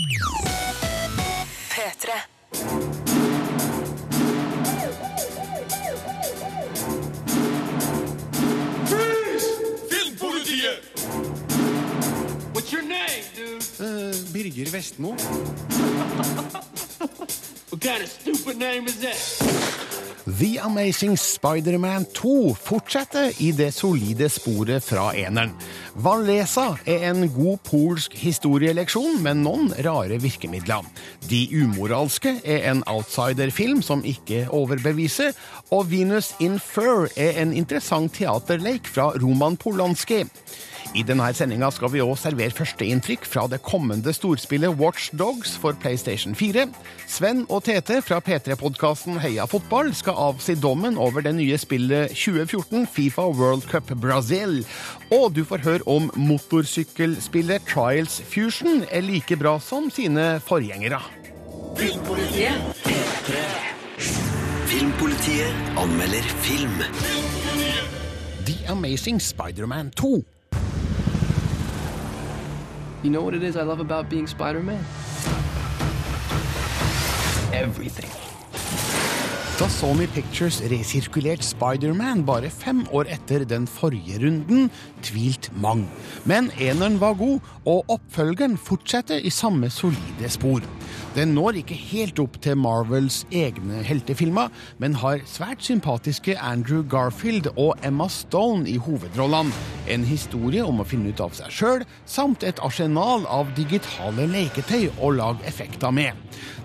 P3. Filmpolitiet! What's your name, dude? Birger Vestmo. What kind of stupid name is that? The Amazing Spider-Man 2 fortsetter i det solide sporet fra eneren. Valesa er en god polsk historieleksjon med noen rare virkemidler. De umoralske er en outsiderfilm som ikke overbeviser, og Venus in Fur er en interessant teaterleik fra Roman Polanski. I denne sendinga skal vi òg servere førsteinntrykk fra det kommende storspillet Watch Dogs for PlayStation 4. Sven og Tete fra P3-podkasten Heia fotball skal avsi dommen over det nye spillet 2014 Fifa World Cup Brazil. Og du får høre om motorsykkelspillet Trials Fusion er like bra som sine forgjengere. Filmpolitiet. Filmpolitiet anmelder film. The Amazing Spider-Man 2. You know what it is I love about being Spider Man? Everything. Da Sony Pictures resirkulerte Spider-Man bare fem år etter den forrige runden, tvilt mang. Men eneren var god, og oppfølgeren fortsetter i samme solide spor. Den når ikke helt opp til Marvels egne heltefilmer, men har svært sympatiske Andrew Garfield og Emma Stone i hovedrollene. En historie om å finne ut av seg sjøl, samt et arsenal av digitale leketøy å lage effekter med.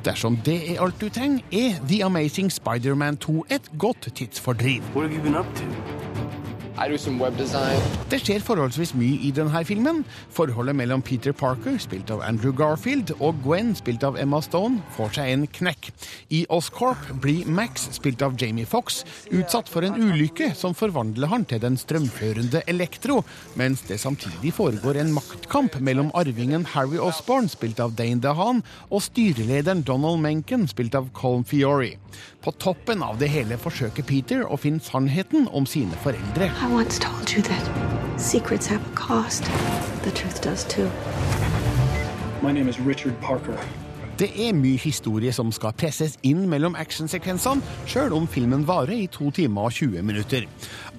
Dersom det er alt du trenger, er The Amazing Spider-Man 2 et godt tidsfordriv. Det skjer forholdsvis mye i denne filmen. Forholdet mellom Peter Parker, spilt av Andrew Garfield, og Gwen, spilt av Emma Stone, får seg en knekk. I Oscorp blir Max, spilt av Jamie Fox, utsatt for en ulykke som forvandler han til den strømførende Elektro, mens det samtidig foregår en maktkamp mellom arvingen Harry Osborn, spilt av Dane DeHaan, og styrelederen Donald Menken, spilt av Colm Fiore. På toppen av det hele forsøker Peter å finne sannheten om sine foreldre. I once told you that secrets have a cost. The truth does too. My name is Richard Parker. Det er mye historie som skal presses inn mellom actionsekvensene, sjøl om filmen varer i to timer og 20 minutter.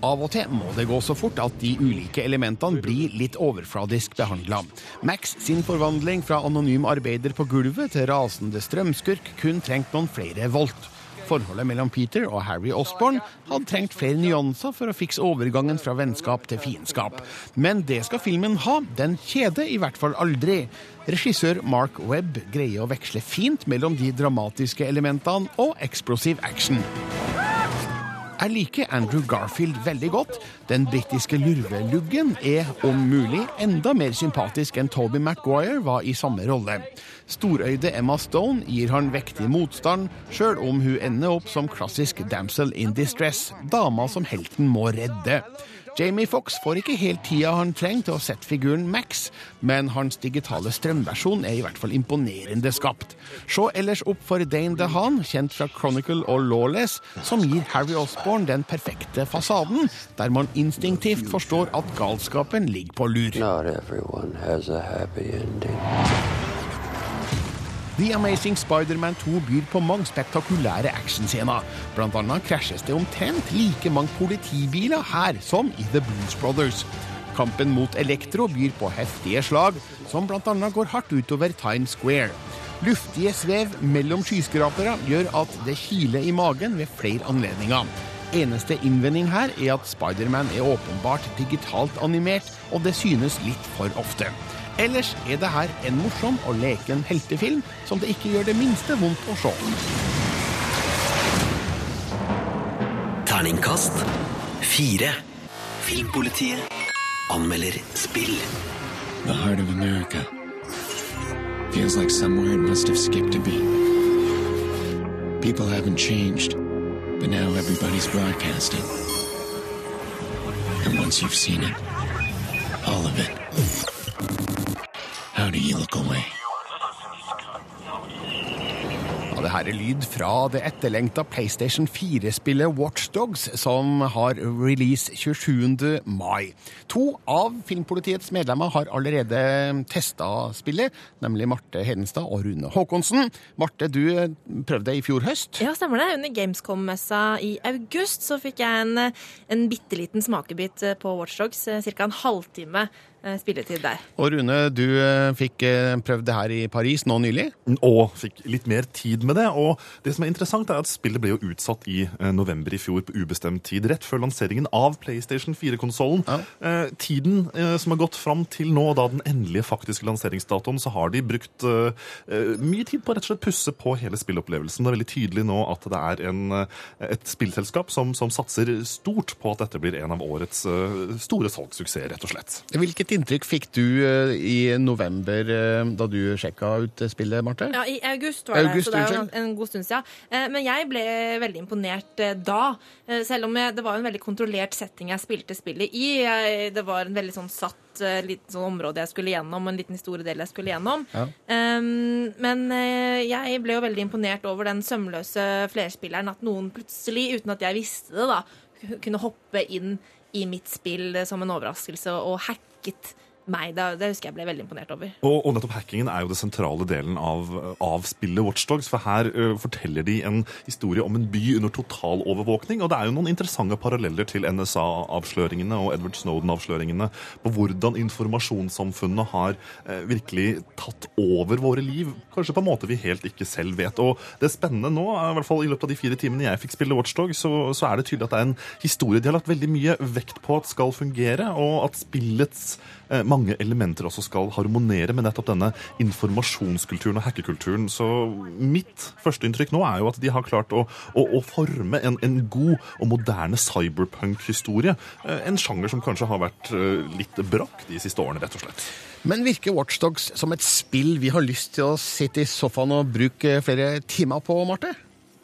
Av og til må det gå så fort at de ulike elementene blir litt overfladisk behandla. Max sin forvandling fra anonym arbeider på gulvet til rasende strømskurk kun trengt noen flere volt. Forholdet mellom Peter og Harry Osborn hadde trengt flere nyanser for å fikse overgangen fra vennskap til fiendskap. Men det skal filmen ha. Den kjeder i hvert fall aldri. Regissør Mark Webb greier å veksle fint mellom de dramatiske elementene og eksplosiv action. Jeg liker Andrew Garfield veldig godt. Den britiske lurveluggen er om mulig enda mer sympatisk enn Toby Maguire var i samme rolle. Storøyde Emma Stone gir han vektig motstand, sjøl om hun ender opp som klassisk damsel in distress, dama som helten må redde. Jamie Fox får ikke helt tida han trenger til å sette figuren Max, men hans digitale strømversjon er i hvert fall imponerende skapt. Se ellers opp for Dane DeHaan, kjent fra Chronicle og Lawless, som gir Harry Osborn den perfekte fasaden, der man instinktivt forstår at galskapen ligger på lur. Not everyone has a happy ending. The Amazing Spider-Man 2 byr på mange spektakulære actionscener. Blant annet krasjes det omtrent like mange politibiler her som i The Blues Brothers. Kampen mot Elektro byr på heftige slag, som annet går hardt utover Times Square. Luftige svev mellom skyskrapere gjør at det kiler i magen ved flere anledninger. Eneste innvending her er at Spiderman er åpenbart digitalt animert, og det synes litt for ofte. Ellers er det her en morsom og leken heltefilm som det ikke gjør det minste vondt å se. Terningkast fire. Filmpolitiet anmelder spill. The heart of America. Feels like somewhere it must have skipped a beat. People haven't changed, but now everybody's broadcasting. And once you've seen it, all of it, how do you look away? Ja, det her er lyd fra det etterlengta PlayStation 4-spillet Watchdogs, som har release 27. mai. To av Filmpolitiets medlemmer har allerede testa spillet, nemlig Marte Hedenstad og Rune Håkonsen. Marte, du prøvde det i fjor høst. Ja, stemmer det. Under Gamescom-messa i august så fikk jeg en, en bitte liten smakebit på Watchdogs. Ca. en halvtime eh, spilletid der. Og Rune, du eh, fikk eh, prøvd det her i Paris nå nylig. Og fikk litt mer tid med det. Og det som er interessant, er at spillet ble jo utsatt i eh, november i fjor på ubestemt tid, rett før lanseringen av PlayStation 4-konsollen. Ja. Eh, tiden eh, som har gått fram til nå, da den endelige faktiske lanseringsdatoen, så har de brukt eh, eh, mye tid på å rett og slett pusse på hele spillopplevelsen. Det er veldig tydelig nå at det er en, eh, et spillselskap som, som satser stort på at dette blir en av årets eh, store salgssuksesser, rett og slett. Hvilket inntrykk fikk du eh, i november eh, da du sjekka ut eh, spillet, Marte? Ja, I august var det, August, så det er jo en god stund siden. Men jeg ble veldig imponert da. Selv om det var en veldig kontrollert setting jeg spilte spillet i. Det var en veldig sånn satt liten sånn område jeg skulle gjennom, og en liten historiedel jeg skulle gjennom. Ja. Um, men jeg ble jo veldig imponert over den sømløse flerspilleren. At noen plutselig, uten at jeg visste det, da, kunne hoppe inn i mitt spill som en overraskelse og hacket meg. Det, det husker jeg ble veldig imponert over. Og, og nettopp hackingen er jo det sentrale delen av, av spillet Watchdogs. For her ø, forteller de en historie om en by under totalovervåkning. Og det er jo noen interessante paralleller til NSA-avsløringene og Edward Snowden-avsløringene på hvordan informasjonssamfunnet har eh, virkelig tatt over våre liv. Kanskje på en måte vi helt ikke selv vet. Og det spennende nå, i hvert fall i løpet av de fire timene jeg fikk spille Watchdog, så, så er det tydelig at det er en historie de har lagt veldig mye vekt på at skal fungere, og at spillets eh, mange elementer også skal harmonere med nettopp denne informasjonskulturen og hackekulturen. Så mitt førsteinntrykk nå er jo at de har klart å, å, å forme en, en god og moderne cyberpunk-historie. Eh, En sjanger som kanskje har vært eh, litt brakk de siste årene, rett og slett. Men virker Watchdogs som et spill vi har lyst til å sitte i sofaen og bruke flere timer på, Marte?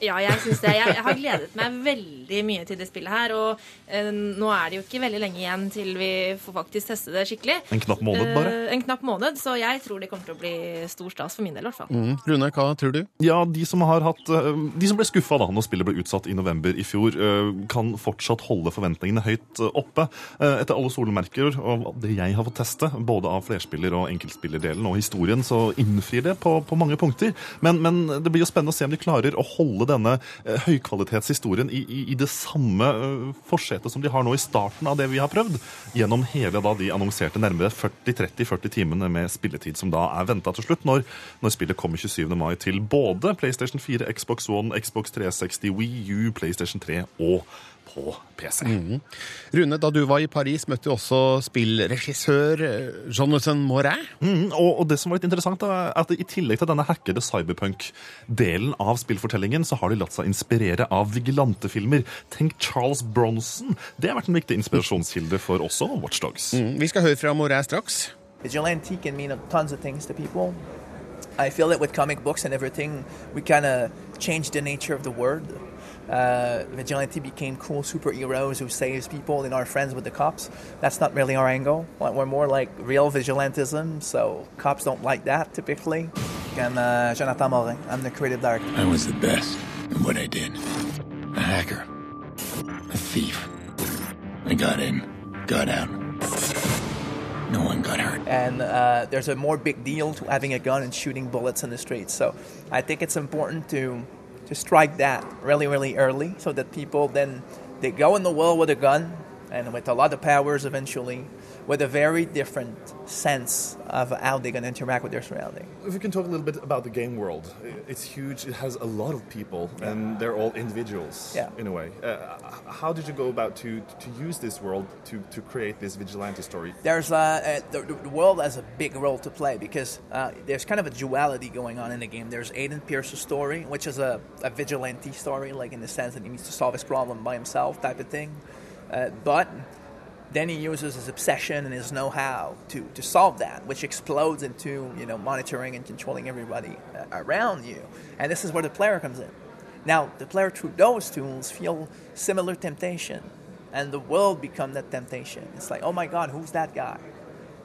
Ja, jeg synes det. Jeg, jeg har gledet meg veldig mye til det spillet her. Og eh, nå er det jo ikke veldig lenge igjen til vi får faktisk teste det skikkelig. En knapp måned, bare. Eh, en knapp måned, Så jeg tror det kommer til å bli stor stas for min del, i hvert fall. Mm. Rune, hva tror du? Ja, de som, har hatt, eh, de som ble skuffa da når spillet ble utsatt i november i fjor, kan fortsatt holde forventningene høyt oppe. Etter alle solmerker og det jeg har fått teste, både av flerspiller- og enkeltspillerdelen og historien, så innfrir det på, på mange punkter. Men, men det blir jo spennende å se om de klarer å holde denne eh, høykvalitetshistorien i, i, i det samme eh, forsetet som de har nå i starten av det vi har prøvd, gjennom hele da de annonserte nærmere 40-30-40 timene med spilletid som da er venta til slutt, når, når spillet kommer 27. mai til både PlayStation 4, Xbox One, Xbox 360, Wii U, PlayStation 3 og på PC. Rune, da du var i Paris, møtte du også spillregissør eh, Jonathan Moret. Mm, og, og det som var litt interessant, er at i tillegg til denne hackede cyberpunk-delen av spillfortellingen, så har de latt seg inspirere av vigilantefilmer. Tenk Charles Bronson. Det har vært en viktig inspirasjonskilde for også Watchdogs. Mm. Vi skal høre fra Moret straks. Vigilante can mean tons of things to people. I feel that with comic books and everything, we kind of changed the nature of the word. Uh, vigilante became cool superheroes who saves people and are friends with the cops. That's not really our angle. We're more like real vigilantism, so cops don't like that typically. I'm uh, Jonathan Morin. I'm the creative director. I was the best in what I did. A hacker. A thief. I got in, got out. No one got hurt. and uh, there's a more big deal to having a gun and shooting bullets in the streets. So I think it's important to to strike that really, really early, so that people then they go in the world with a gun and with a lot of powers eventually, with a very different sense of how they're going to interact with their surrounding. If we can talk a little bit about the game world, it's huge. It has a lot of people, and they're all individuals Yeah. in a way. Uh, how did you go about to to use this world to to create this vigilante story? There's uh, uh, the, the world has a big role to play because uh, there's kind of a duality going on in the game. There's Aiden Pierce's story, which is a, a vigilante story, like in the sense that he needs to solve his problem by himself, type of thing. Uh, but then he uses his obsession and his know-how to, to solve that, which explodes into you know monitoring and controlling everybody uh, around you. And this is where the player comes in. Now, the player through those tools feel similar temptation, and the world become that temptation. It's like, oh my God, who's that guy?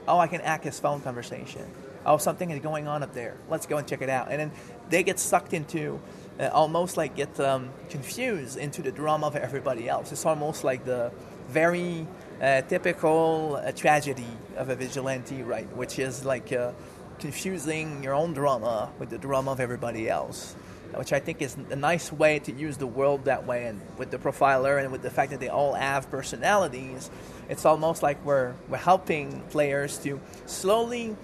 Oh, I can act his phone conversation. oh, something is going on up there. Let's go and check it out. And then they get sucked into, uh, almost like get um, confused into the drama of everybody else. It's almost like the very uh, typical tragedy of a vigilante, right? Which is like uh, confusing your own drama with the drama of everybody else. Which I think is a nice way to use the world that way, and with the profiler and with the fact that they all have personalities, it's almost like we're we're helping players to slowly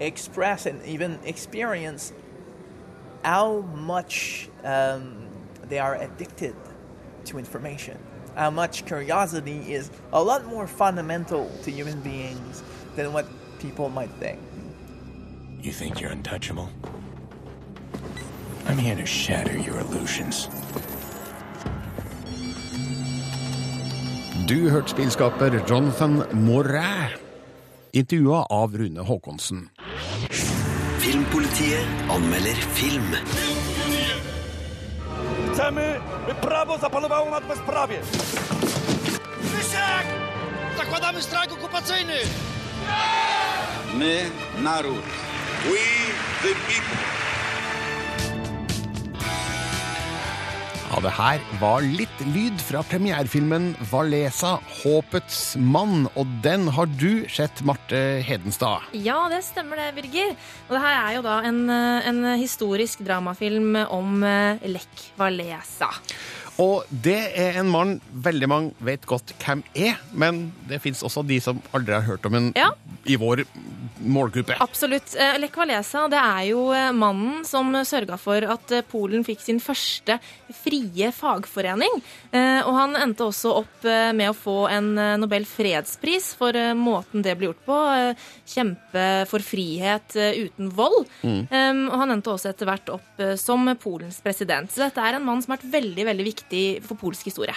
express and even experience how much um, they are addicted to information. How much curiosity is a lot more fundamental to human beings than what people might think. You think you're untouchable? I'm here to shatter your illusions. Du hørte spillskaper Jonathan Moret, intervjua av Rune Håkonsen. Filmpolitiet anmelder film. Chcemy, by prawo zapanowało nad bezprawie. Wyszek! Zakładamy strajk okupacyjny! My, naród. We the people. Ja, det her var litt lyd fra premierfilmen Valesa, Håpets mann. Og den har du sett, Marte Hedenstad. Ja, det stemmer det, Birger. Og det her er jo da en, eh, en historisk dramafilm om eh, Lech Walesa. Og det er en mann veldig mange vet godt hvem er, men det fins også de som aldri har hørt om en Ja. i vår målgruppe. Absolutt. Eh, Lech Walesa det er jo eh, mannen som sørga for at eh, Polen fikk sin første frie fagforening. Og han endte også opp med å få en Nobel fredspris for måten det ble gjort på. Kjempe for frihet uten vold. Mm. Og han endte også etter hvert opp som Polens president. Så dette er en mann som har vært veldig, veldig viktig for polsk historie.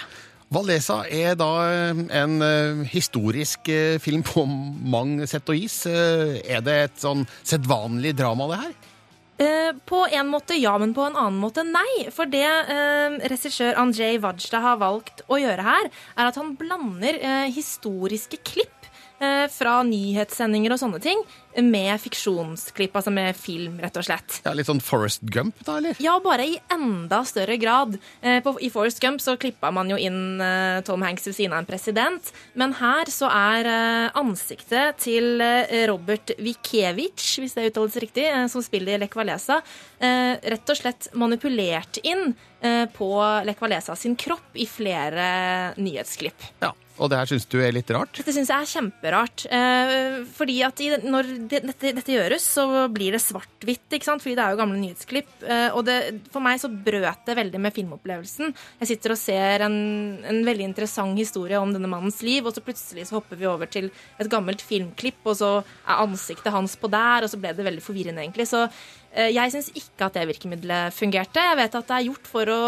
Valesa er da eh, en eh, historisk eh, film på mange sett og. Eh, Er det et sånn sedvanlig drama, det her? Eh, på en måte ja, men på en annen måte nei. For det eh, regissør Andrzej Wajda har valgt å gjøre her, er at han blander eh, historiske klipp fra nyhetssendinger og sånne ting med fiksjonsklipp, altså med film, rett og slett. Ja, Litt sånn Forest Gump, da, eller? Ja, bare i enda større grad. Eh, I Forest Gump så klippa man jo inn eh, Tom Hanks ved siden av en president, men her så er eh, ansiktet til eh, Robert Wikiewicz, hvis det uttales riktig, eh, som spiller Lech Walesa, eh, rett og slett manipulert inn eh, på Lech Walesa sin kropp i flere nyhetsklipp. Ja, Og det her syns du er litt rart? Dette syns jeg er kjemperart. Eh, fordi at i, når det, dette, dette gjøres, så blir det svart-hvitt. ikke sant? Fordi det er jo gamle nyhetsklipp. Eh, og det, for meg så brøt det veldig med filmopplevelsen. Jeg sitter og ser en, en veldig interessant historie om denne mannens liv, og så plutselig så hopper vi over til et gammelt filmklipp, og så er ansiktet hans på der, og så ble det veldig forvirrende, egentlig. Så eh, jeg syns ikke at det virkemidlet fungerte. Jeg vet at det er gjort for å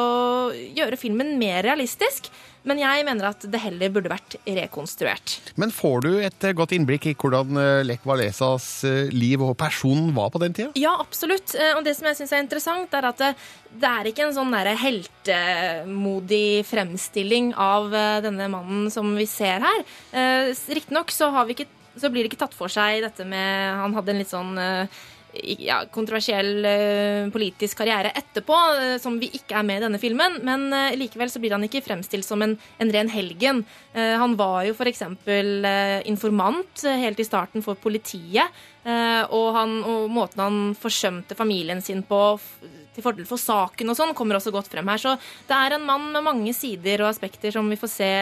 gjøre filmen mer realistisk. Men jeg mener at det heller burde vært rekonstruert. Men får du et eh, godt innblikk i hvordan eh, Lech Walesas eh, liv og person var på den tida? Ja, absolutt. Og det som jeg syns er interessant, er at det, er ikke en sånn derre heltemodig fremstilling av denne mannen som vi ser her. Riktignok så, har vi ikke- så blir det ikke tatt for seg dette med Han hadde en litt sånn ja, kontroversiell eh, politisk karriere etterpå, eh, som vi ikke er med i denne filmen. Men eh, likevel så blir han ikke fremstilt som en, en ren helgen. Han var jo f.eks. Informant helt i starten for politiet. og, han, og måten han forsømte familien sin på til fordel for saken og sånn, kommer også godt frem her. Så det er en mann med mange sider og aspekter som vi får se.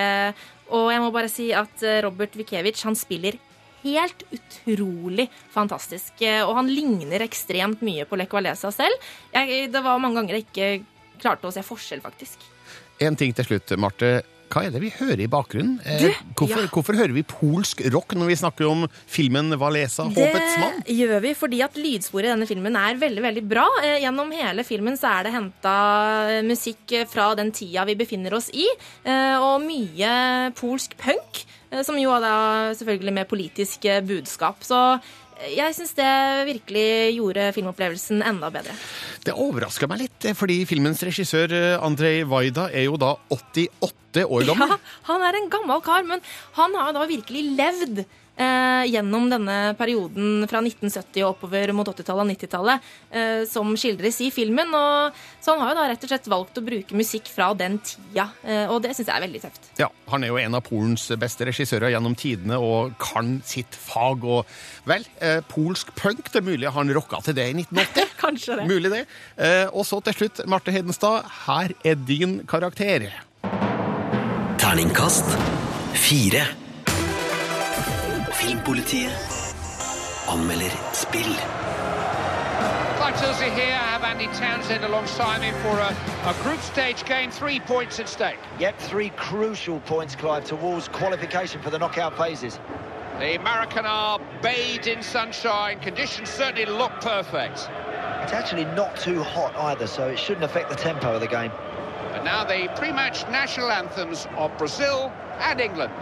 Og jeg må bare si at Robert Wikiewicz, han spiller helt utrolig fantastisk. Eh, Og han ligner ekstremt mye på Lech Walesa selv. Jeg, det var mange ganger jeg ikke klarte å se forskjell, faktisk. En ting til slutt, Marte. Hva er det vi hører i bakgrunnen? Eh, Du, hvorfor, ja. hvorfor hører vi polsk rock når vi snakker om filmen Valesa, Håpets mann? Det gjør vi fordi at lydsporet i denne filmen er veldig veldig bra. Eh, Gjennom hele filmen så er det henta musikk fra den tida vi befinner oss i, eh, og mye polsk punk, som jo hadde da selvfølgelig med politisk eh, budskap. Så eh, jeg syns det virkelig gjorde filmopplevelsen enda bedre. Det overraska meg litt, eh, fordi filmens regissør eh, Andrej Wajda er jo da 88 år gammel. Ja, han er en gammel kar, men han har da virkelig levd eh, gjennom denne perioden fra 1970 og oppover mot 80-tallet og 90-tallet eh, som skildres i filmen. Og, så han har jo da rett og slett valgt å bruke musikk fra den tida, eh, og det syns jeg er veldig tøft. Ja, Han er jo en av Polens beste regissører gjennom tidene og kan sitt fag. Og vel, eh, polsk punk, det er mulig han rocka til det i 1980? Kanskje det. Mulig det. Eh, og så til slutt, Marte Hedenstad, her er din karakter. Terningkast fire. Filmpolitiet anmelder spill. Clive Tilsley here. I have Andy Townsend alongside me for a, a group stage game. Three points at stake. Yep, three crucial points, Clive, towards qualification for the knockout phases. The American are bathed in sunshine. Conditions certainly look perfect. It's actually not too hot either, so it shouldn't affect the tempo of the game. And now the pre-match national anthems of Brazil and England.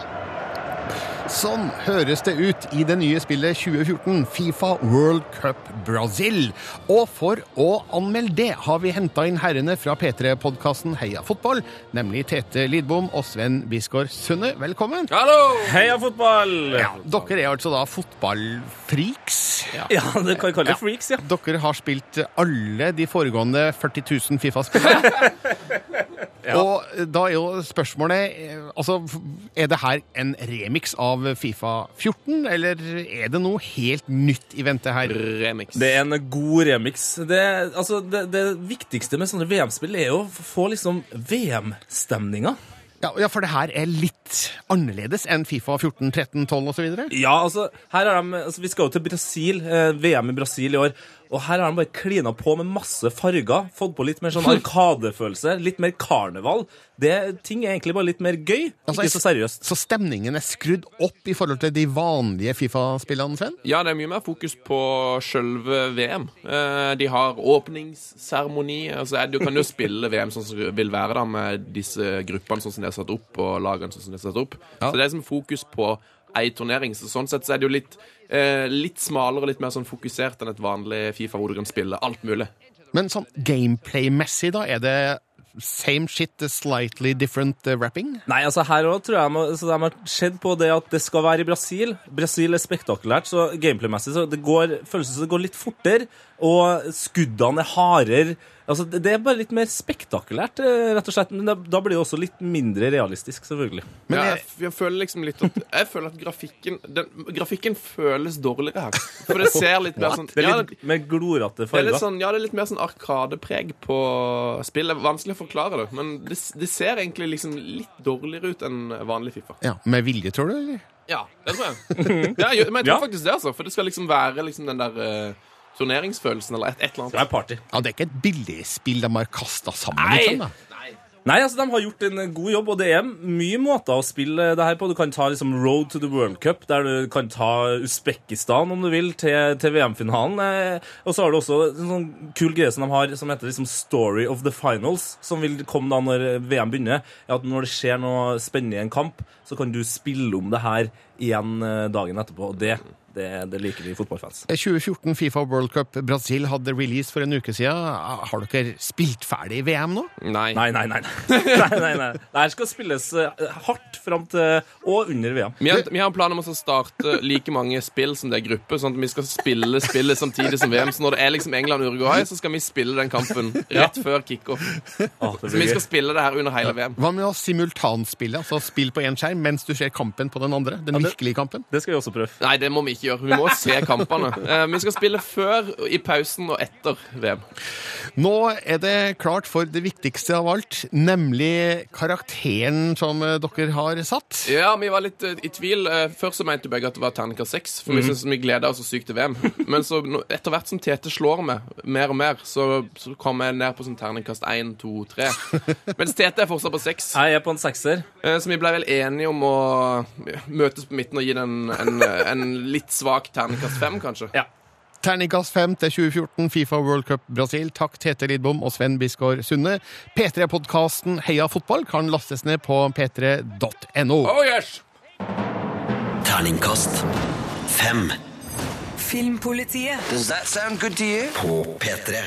Sånn høres det ut i det nye spillet 2014, Fifa World Cup Brazil. Og for å anmelde det har vi henta inn herrene fra P3-podkasten Heia fotball, nemlig Tete Lidbom og Sven Bisgaard Sunde. Velkommen. Hallo! Heia fotball! Ja, dere er altså da fotballfreaks. Ja, det kan vi kalle det freaks, ja. Dere har spilt alle de foregående 40 000 Fifa-spillene. Og da er jo spørsmålet eh, Altså, er det her en remix av Fifa 14, eller er det noe helt nytt i vente her? Remix. Det er en god remix. Det, altså, det, det viktigste med sånne VM-spill er jo å få liksom VM-stemninga. Ja, ja, for det her er litt annerledes enn Fifa 14, 13, 12 osv.? Ja, altså, her er de, altså, vi skal jo til Brasil, eh, VM i Brasil i år. Og her har de bare klina på med masse farger. Fått på litt mer sånn arkadefølelse. Litt mer karneval. Det, ting er egentlig bare litt mer gøy. Altså, ikke så seriøst. Så stemningen er skrudd opp i forhold til de vanlige Fifa-spillene, Sven? Ja, det er mye mer fokus på sjølve VM. Eh, De har åpningsseremoni. Altså, du kan jo spille VM sånn som det vil være, da, med disse gruppene sånn som de er satt opp, og lagene sånn som de er satt opp. Så det er liksom fokus på ei turnering. Så sånn sett så er det jo litt, eh, litt smalere og litt mer sånn fokusert enn et vanlig Fifa, hvor du kan spille alt mulig. Men sånn gameplay-messig, da, er det same shit, slightly different uh, rapping? Nei, altså her også tror jeg må, så de har sett på det at det skal være i Brasil. Brasil er spektakulært, så gameplay-messig så det går, føles det som det går litt fortere, og skuddene er hardere. Altså, det det er bare litt mer spektakulært, eh, rett og slett. Men da, blir det også litt mindre realistisk, selvfølgelig. ja, jeg, jeg føler liksom litt at Jeg føler at grafikken den, Grafikken føles dårligere her. For det ser litt mer sånn Det er ja, litt mer glorete er farger. sånn, ja, det er litt mer sånn arkadepreg på spillet. Vanskelig å forklare det, men det, det ser egentlig liksom litt dårligere ut enn vanlig Fifa. Ja, Med vilje, tror du? eller? Ja, det tror jeg. Ja, jeg- men jeg tror faktisk det, altså. For det skal liksom være liksom den der eh, turneringsfølelsen, eller et, et eller annet. Det er party. Ja, Det er ikke et billigspill de har kasta sammen? Nei! Liksom, da. Nei, altså de har gjort en god jobb, og det er mye måter å spille det her på. Du kan ta liksom Road to the World Cup, der du kan ta Usbekistan, om du vil, til, til VM-finalen. Eh, og så har du også en sånn kul greie som de har, som heter liksom Story of the Finals, som vil komme da når VM begynner. er At når det skjer noe spennende i en kamp, så kan du spille om det her igjen eh, dagen etterpå. Og det, det, det liker vi fotballfans. 2014 Fifa World Cup Brasil hadde release for en uke siden. Har dere spilt ferdig VM nå? Nei. Nei, nei, nei. nei. nei, nei. Det her skal spilles eh, hardt fram til og under VM. Vi har, vi har en plan om å starte like mange spill som det er gruppe, sånn at vi skal spille spillet samtidig som VM. Så når det er liksom England-Uruguay, så skal vi spille den kampen rett før kickoff. Så vi skal spille det her under hele VM. Hva med å simultanspille? Altså spill på én skjerm mens du ser kampen på den andre? Den virkelige kampen? Det skal vi også prøve. Nei, det må vi ikke gjøre. Vi må se kampene. Eh, vi skal spille før, i pausen og etter VM. Nå er det klart for det viktigste av alt, nemlig karakteren som eh, dere har satt. Ja, vi var litt eh, i tvil. Først så mente begge at det var terningkast seks, for vi Mhm. syntes vi gleda oss så sykt til VM. Men så etter hvert som Tete slår meg mer og mer, så, så kommer jeg ned på sånn terningkast én, to, tre. Mens Tete er fortsatt på seks. Jeg er på en sekser. Så vi ble vel enige om å møtes på midten og gi den en, en litt svak terningkast fem, kanskje. Ja. Terningkast 5 til 2014 Fifa World Cup Brasil. Takk Tete Lidbom og Sven Bisgaard Sunde. P3-podkasten Heia fotball kan lastes ned på p3.no. Oh yes! Terningkast fem. Filmpolitiet. Does that sound good to you? På P3.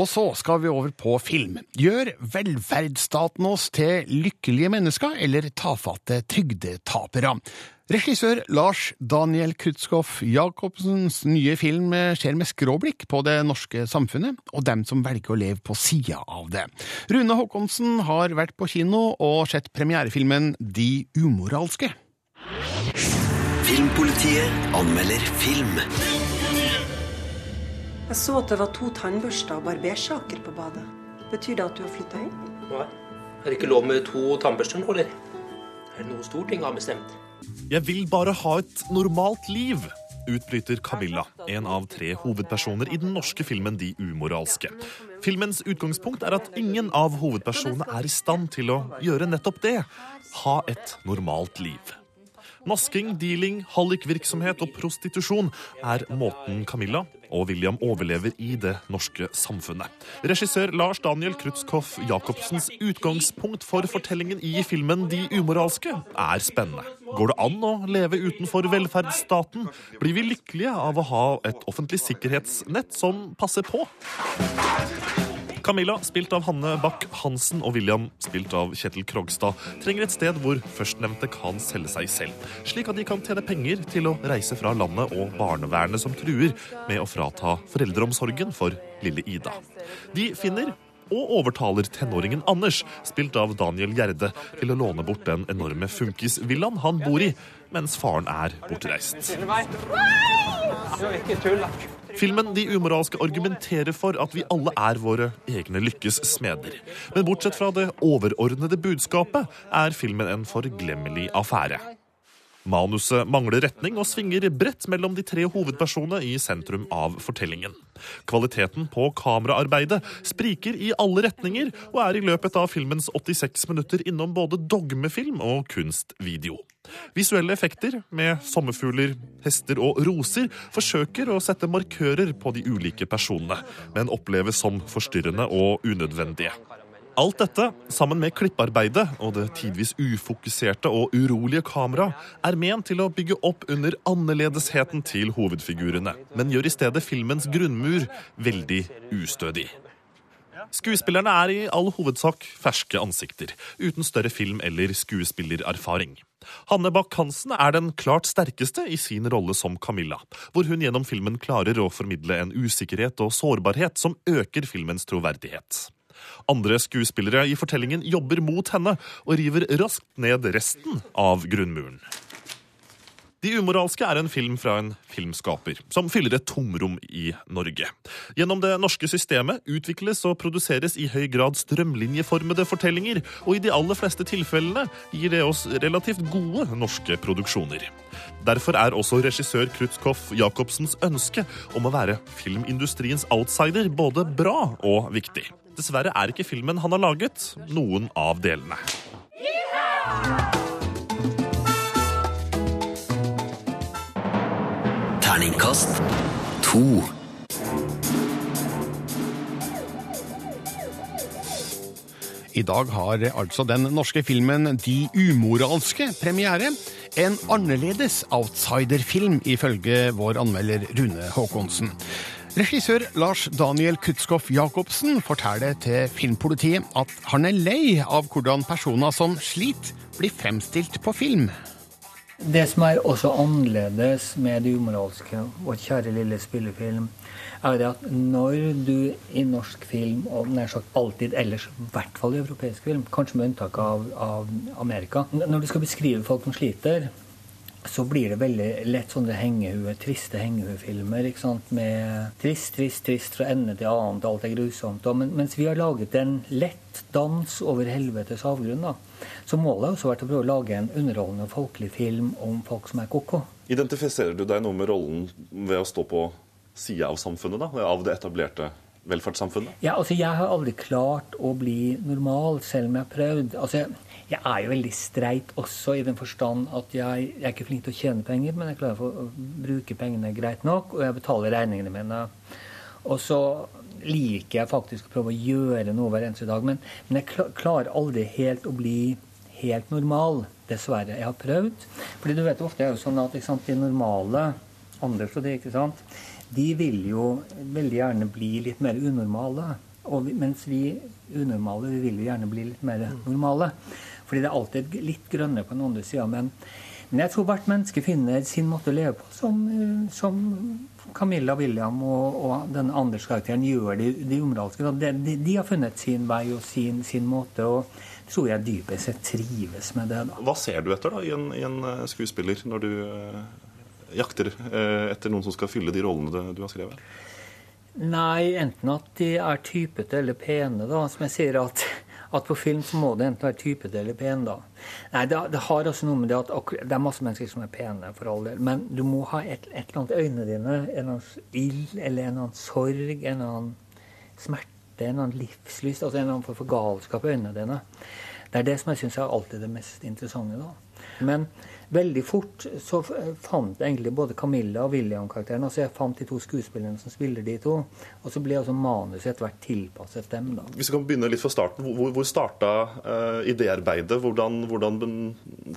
Og så skal vi over på film. Gjør velferdsstaten oss til lykkelige mennesker eller tafatte trygdetapere? Regissør Lars Daniel Krutskoff Jacobsens nye film ser med skråblikk på det norske samfunnet, og dem som velger å leve på sida av det. Rune Haakonsen har vært på kino og sett premierefilmen De umoralske. Filmpolitiet anmelder film. Jeg så at det var to tannbørster og barbersaker på badet. Betyr det at du har flytta inn? Nei. Er det ikke lov med to tannbørster nå, eller? Er det noe Stortinget har bestemt? Jeg vil bare ha et normalt liv, utbryter Camilla, en av tre hovedpersoner i den norske filmen De umoralske. Filmens utgangspunkt er at ingen av hovedpersonene er i stand til å gjøre nettopp det ha et normalt liv. Nasking, dealing, hallikvirksomhet og prostitusjon er måten Camilla og William overlever i det norske samfunnet. Regissør Lars Daniel Krutskoff Jacobsens utgangspunkt for fortellingen i filmen De umoralske er spennende. Går det an å leve utenfor velferdsstaten? Blir vi lykkelige av å ha et offentlig sikkerhetsnett som passer på? Camilla, spilt av Hanne Bach Hansen, og William, spilt av Kjetil Krogstad, trenger et sted hvor førstnevnte kan selge seg selv, slik at de kan tjene penger til å reise fra landet og barnevernet som truer med å frata foreldreomsorgen for lille Ida. De finner og overtaler tenåringen Anders, spilt av Daniel Gjerde, til å låne bort den enorme funkisvillaen han bor i, mens faren er bortreist. Filmen De umoralske argumenterer for at vi alle er våre egne lykkes smeder. Men bortsett fra det overordnede budskapet er filmen en forglemmelig affære. Manuset mangler retning og svinger bredt mellom de tre hovedpersonene i sentrum av fortellingen. Kvaliteten på kameraarbeidet spriker i alle retninger og er i løpet av filmens 86 minutter innom både dogmefilm og kunstvideo. Visuelle effekter med sommerfugler, hester og roser forsøker å sette markører på de ulike personene, men oppleves som forstyrrende og unødvendige. Alt dette, sammen med klipparbeidet og det tidvis ufokuserte og urolige kamera, er ment til å bygge opp under annerledesheten til hovedfigurene, men gjør i stedet filmens grunnmur veldig ustødig. Skuespillerne er i all hovedsak ferske ansikter, uten større film- eller skuespillererfaring. Hanne Bach-Hansen er den klart sterkeste i sin rolle som Camilla, hvor hun gjennom filmen klarer å formidle en usikkerhet og sårbarhet som øker filmens troverdighet. Andre skuespillere i fortellingen jobber mot henne og river raskt ned resten av grunnmuren. De umoralske er en film fra en filmskaper som fyller et tomrom i Norge. Gjennom det norske systemet utvikles og produseres i høy grad strømlinjeformede fortellinger, og i de aller fleste tilfellene gir det oss relativt gode norske produksjoner. Derfor er også regissør Krutskoff Jacobsens ønske om å være filmindustriens outsider både bra og viktig. Dessverre er ikke filmen han har laget, noen av delene. Terningkast to. I dag har altså den norske filmen De umoralske premiere. En annerledes outsiderfilm, ifølge vår anmelder Rune Haakonsen. Regissør Lars Daniel Krutskoff Jacobsen forteller til Filmpolitiet at han er lei av hvordan personer som sliter, blir fremstilt på film. Det som er også annerledes med det umoralske, vår kjære lille spillefilm, er det at når du i norsk film, og nær sagt alltid ellers, i hvert fall i europeisk film, kanskje med unntak av, av Amerika Når du skal beskrive folk som sliter, så blir det veldig lett sånne hengehue, triste hengehuefilmer. ikke sant? Med trist, trist, trist fra ende til annet, alt er grusomt. Men, mens vi har laget en lett dans over helvetes avgrunn, da, så målet har også vært å prøve å lage en underholdende folkelig film om folk som er ko-ko. Identifiserer du deg noe med rollen ved å stå på sida av samfunnet, da? Av det etablerte velferdssamfunnet? Ja, altså Jeg har aldri klart å bli normal, selv om jeg har prøvd. Altså, jeg er jo veldig streit også, i den forstand at jeg, jeg er ikke flink til å tjene penger, men jeg klarer å bruke pengene greit nok, og jeg betaler regningene mine. Og så liker jeg faktisk å prøve å gjøre noe hver eneste dag, men, men jeg klarer aldri helt å bli helt normal. Dessverre. Jeg har prøvd. Fordi du vet ofte er jo sånn at sant, de normale, Anders og de, ikke sant, de vil jo veldig gjerne bli litt mer unormale. Vi, mens vi unormale vi vil jo gjerne bli litt mer normale. Fordi det er alltid litt grønnere på den andre sida. Men, Men jeg tror hvert menneske finner sin måte å leve på, som, eh, som Camilla William og, og den Anders-karakteren gjør de, de umoralske. De, de, de, har funnet sin vei og sin, sin, måte, og tror jeg dypest sett trives med det. Da. Hva ser du etter da i en, i en skuespiller når du uh, jakter eh, etter noen som skal fylle de rollene du har skrevet? Nei, enten at de er typete eller pene, da. Som jeg sier at at på film så må det enten være typete eller pen. da. Nei, det, det, har også noe med det at det er masse mennesker som er pene, for all del. Men du må ha et, et eller annet i øynene dine. En eller annen ild, eller en eller annen sorg, en eller annen smerte, en eller annen livslyst. Altså en eller annen form for galskap i øynene dine. Det er det som jeg syns er alltid det mest interessante. da. Men veldig fort så fant jeg egentlig både Camilla og William-karakteren. Altså jeg fant de to skuespillerne som spiller de to. Og så ble altså manuset etter hvert tilpasset dem. da. Hvis vi kan begynne litt fra starten. Hvor, hvor starta uh, idéarbeidet? Hvordan, hvordan,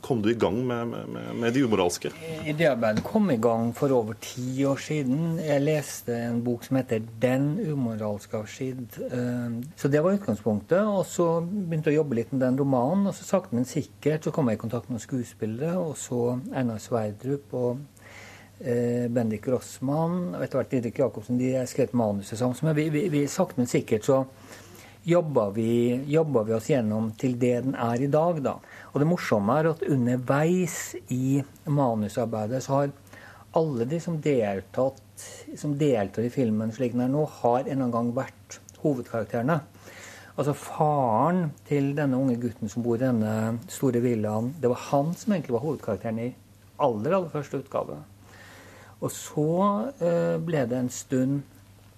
kom du i gang med, med, med de umoralske? Idéarbeidet kom i gang for over ti år siden. Jeg leste en bok som heter 'Den umoralske avskidd. Uh, så det var utgangspunktet. Og så begynte jeg å jobbe litt med den romanen. Og så sakte, men sikkert så kom jeg i kontakt med skuespillere. og så Einar Sverdrup og eh, Bendik Rossmann og etter hvert Didrik Jacobsen. De har skrevet manuset sammen. Men vi, vi, vi, sakte, men sikkert så jobba vi, jobba vi, oss gjennom til det den er i dag. da. Og det morsomme er at underveis i manusarbeidet så har alle de som, deltatt, som deltar i filmen slik den er nå, har en gang vært hovedkarakterene. Altså Faren til denne unge gutten som bor i denne store villaen, det var han som egentlig var hovedkarakteren i aller, aller første utgave. Og så eh, ble det en stund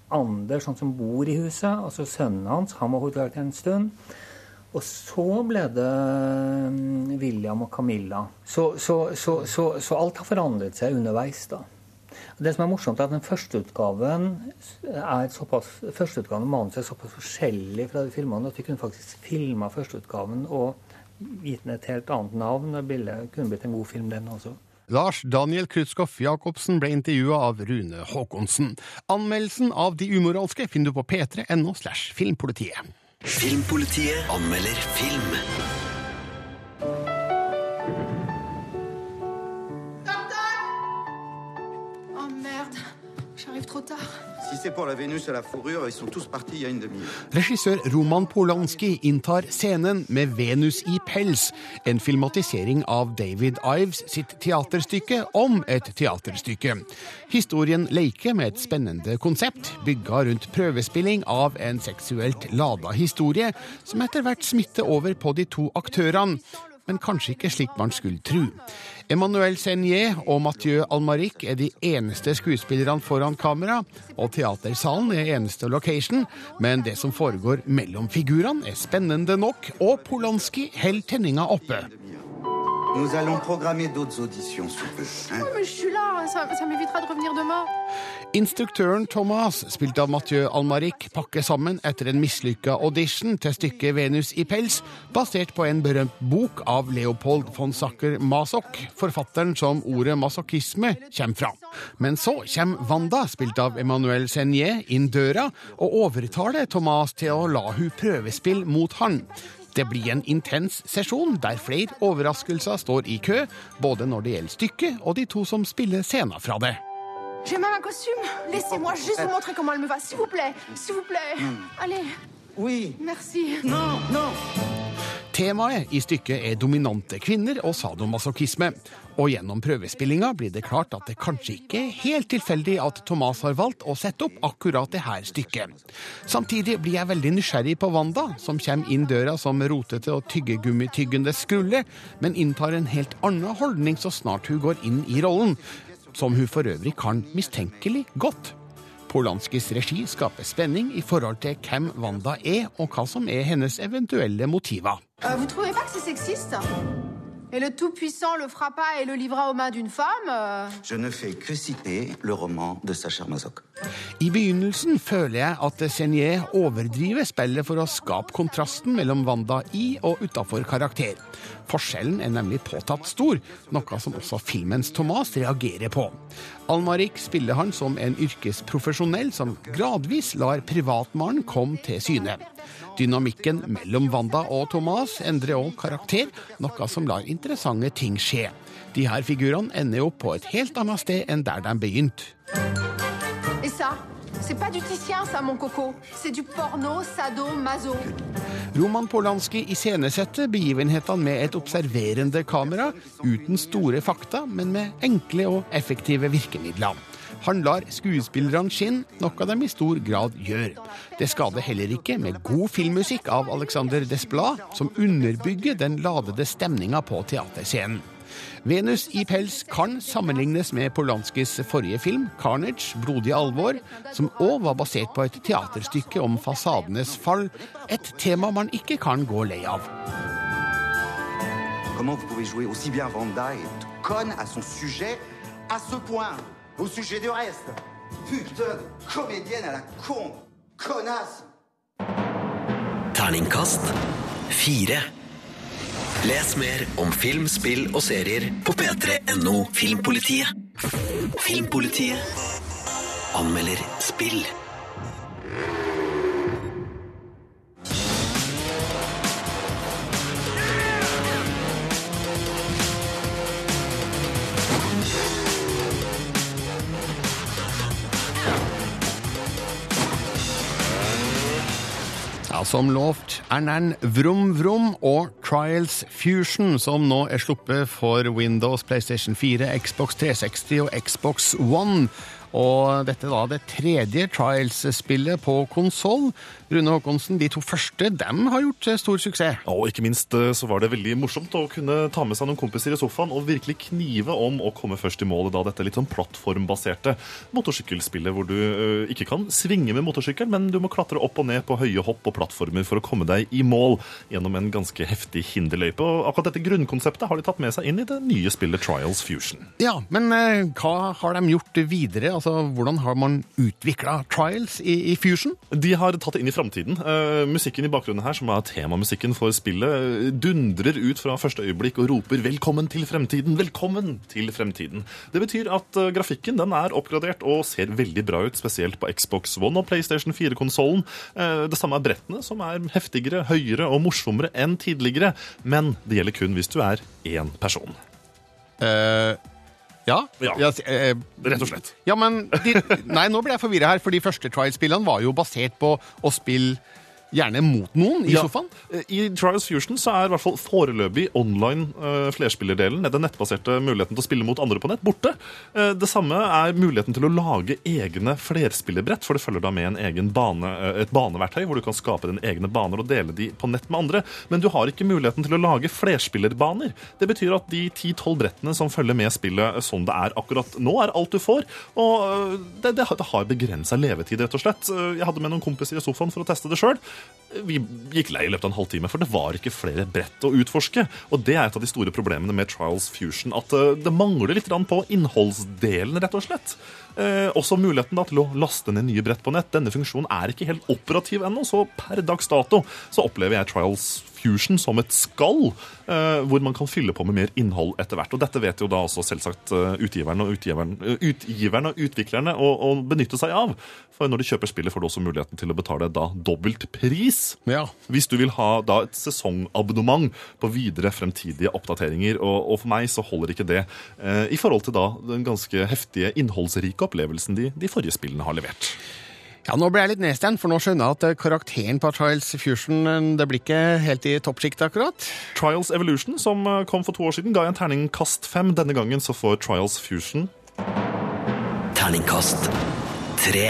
Anders, han som bor i huset, altså sønnen hans, han var hovedkarakteren en stund. Og så ble det mm, William og Camilla. Så, så, så, så alt har forandret seg underveis, da. Det som er morsomt, er at den førsteutgaven er såpass, førsteutgaven av manuset er såpass forskjellig fra de filmene at vi kunne faktisk filma førsteutgaven og gitt den et helt annet navn. Det kunne blitt en god film, den også. Lars Daniel Krutskoff Jacobsen ble intervjua av Rune Haakonsen. Anmeldelsen av De umoralske finner du på p3.no slash filmpolitiet. Filmpolitiet anmelder film. Regissør Roman Polanski inntar scenen med 'Venus i pels', en filmatisering av David Ives sitt teaterstykke om et teaterstykke. Historien leker med et spennende konsept, bygga rundt prøvespilling av en seksuelt lada historie, som etter hvert smitter over på de to aktørene men kanskje ikke slik man skulle tro. Emmanuel Senier og Mathieu Almaric er de eneste skuespillerne foran kamera, og teatersalen er eneste location, men det som foregår mellom figurene er spennende nok, og Polanski holder tenninga oppe. Nous allons programmer d'autres auditions sous peu. Hein? Oui, mais je suis là, ça, ça m'évitera de revenir demain. Instruktøren Thomas, spilt av Mathieu Almaric, pakker sammen etter en mislykka audition til stykket 'Venus i pels', basert på en berømt bok av Leopold von Sacker Masoch, forfatteren som ordet masochisme kommer fra. Men så kommer Wanda, spilt av Emmanuel Senier, inn døra og overtaler Thomas til å la hun prøvespill mot han. Det blir en intens sesjon der flere overraskelser står i kø, både når det gjelder stykket og de to som spiller scener fra det. J'ai même un costume. Laissez-moi juste vous montrer comment elle me va, s'il vous plaît. S'il vous plaît. Allez. Oui. Merci. Non, non. Temaet i stykket er dominante kvinner og sadomasochisme. Og gjennom prøvespillinga blir det klart at det kanskje ikke er helt tilfeldig at Thomas har valgt å sette opp akkurat det her stykket. Samtidig blir jeg veldig nysgjerrig på Wanda, som kommer inn døra som rotete og tyggegummityggende skrulle, men inntar en helt annen holdning så snart hun går inn i rollen, som hun for øvrig kan mistenkelig godt. Polanskis regi skaper spenning i forhold til hvem Wanda er, og hva som er hennes eventuelle motiver. Uh, vous Et le Tout-Puissant le frappa et le livra aux mains d'une femme euh... Je ne fais que citer le roman de Sacha Masoch. I begynnelsen føler jeg at Senier overdriver spillet for å skape kontrasten mellom Wanda i og utafor karakter. Forskjellen er nemlig påtatt stor, noe som også filmens Thomas reagerer på. Almarik spiller han som en yrkesprofesjonell som gradvis lar privatmannen komme til syne. Dynamikken mellom Wanda og Thomas endrer òg karakter, noe som lar interessante ting skje. De her figurene ender opp på et helt annet sted enn der de begynte. C'est pas du titien, ça, mon coco. C'est du porno, sado, maso. Roman Polanski iscenesetter begivenhetene med et observerende kamera, uten store fakta, men med enkle og effektive virkemidler. Han lar skuespillerne skinne, noe de i stor grad gjør. Det skader heller ikke med god filmmusikk av Alexander Desplat, som underbygger den ladede stemninga på teaterscenen. Venus i pels kan sammenlignes med Polanskis forrige film, 'Carnage blodig alvor', som òg var basert på et teaterstykke om fasadenes fall, et tema man ikke kan gå lei av. Comment vous pouvez jouer aussi bien Vanda et conne à son sujet à ce point Au sujet du reste Putain de comédienne à la con Connasse Terningkast fire. Les mer om film, spill og serier på p3.no Filmpolitiet. Filmpolitiet anmelder spill. Ja, Som lovt er den Vrom Vrom og Trials Fusion, som nå er sluppet for Windows, PlayStation 4, Xbox 360 og Xbox One. Og dette da det tredje Trials-spillet på konsoll. Rune Håkonsen, de to første dem har gjort eh, stor suksess. Og ikke minst eh, så var det veldig morsomt å kunne ta med seg noen kompiser i sofaen og virkelig knive om å komme først i målet da dette litt sånn plattformbaserte motorsykkelspillet, hvor du eh, ikke kan svinge med motorsykkelen, men du må klatre opp og ned på høye hopp og plattformer for å komme deg i mål gjennom en ganske heftig hinderløype. Og akkurat dette grunnkonseptet har de tatt med seg inn i det nye spillet Trials Fusion. Ja, men eh, hva har de gjort videre? Altså, Hvordan har man utvikla Trials i, i Fusion? De har tatt det inn i framtiden. Uh, musikken i bakgrunnen her, som er temamusikken for spillet, eh, dundrer ut fra første øyeblikk og roper 'velkommen til fremtiden', 'velkommen til fremtiden'. Det betyr at uh, grafikken den er oppgradert og ser veldig bra ut, spesielt på Xbox One og PlayStation 4-konsollen. Uh, det samme er brettene, som er heftigere, høyere og morsommere enn tidligere. Men det gjelder kun hvis du er én person. Eh, ja. Ja, eh, rett og slett. Ja, men de, Nei, nå ble jeg forvirra her, for de første Trial-spillene var jo basert på å spille gjerne mot noen i Ja. sofaen. Eh, I Trials Fusion så er i hvert fall foreløpig online uh, flerspillerdelen, den nettbaserte muligheten til å spille mot andre på nett, borte. Uh, det samme er muligheten til å lage egne flerspillerbrett, for det følger da med en egen bane, uh, et baneverktøy hvor du kan skape dine egne baner og dele de på nett med andre. Men du har ikke muligheten til å lage flerspillerbaner. Det betyr at de 10-12 brettene som følger med spillet sånn det er akkurat nå, er alt du får. Og det, det, har- begrensa levetid, rett og slett. Jeg hadde med noen kompiser i sofaen for å teste det sjøl. Vi gikk lei i løpet av en halvtime, for det var ikke flere brett å utforske. Og det er et av de store problemene med Trials Fusion, at eh, det mangler litt på innholdsdelen, rett og slett. Eh, også muligheten da til å laste ned nye brett på nett. Denne funksjonen er ikke helt operativ ennå, så per dags dato så opplever jeg Trials Fusion som et skall, eh, hvor man kan fylle på med mer innhold etter hvert. Og dette vet jo da også selvsagt eh, utgiveren og, utgiveren, eh, utgiverne og utviklerne å, å benytte seg av. For når du kjøper spillet, får du også muligheten til å betale da dobbelt pris. Hvis du vil ha da et sesongabonnement på videre fremtidige oppdateringer. Og, og for meg så holder ikke det eh, i forhold til da den ganske heftige, innholdsrike opplevelsen de, de forrige spillene har levert. Ja, Nå ble jeg litt nedstemt, for nå skjønner jeg at eh, karakteren på Trials Fusion eh, det blir ikke helt i toppsjiktet, akkurat. Trials Evolution, som eh, kom for to år siden, ga jeg en terningkast fem. Denne gangen så får Trials Fusion Terningkast tre.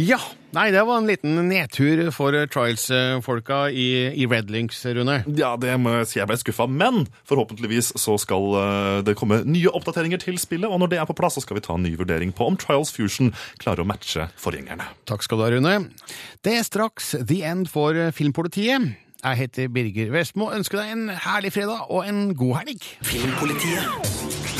Ja. Nei, det var en liten nedtur for Trials-folka i, i Red Links, Rune. Ja, det må jeg si jeg ble skuffa, men forhåpentligvis så skal eh, det komme nye oppdateringer til spillet, og når det er på plass, så skal vi ta en ny vurdering på om Trials Fusion klarer å matche forgjengerne. Takk skal du ha, Rune. Det er straks The End for eh, Filmpolitiet. Jeg heter Birger Vestmo, ønsker deg en herlig fredag og en god helg. Filmpolitiet.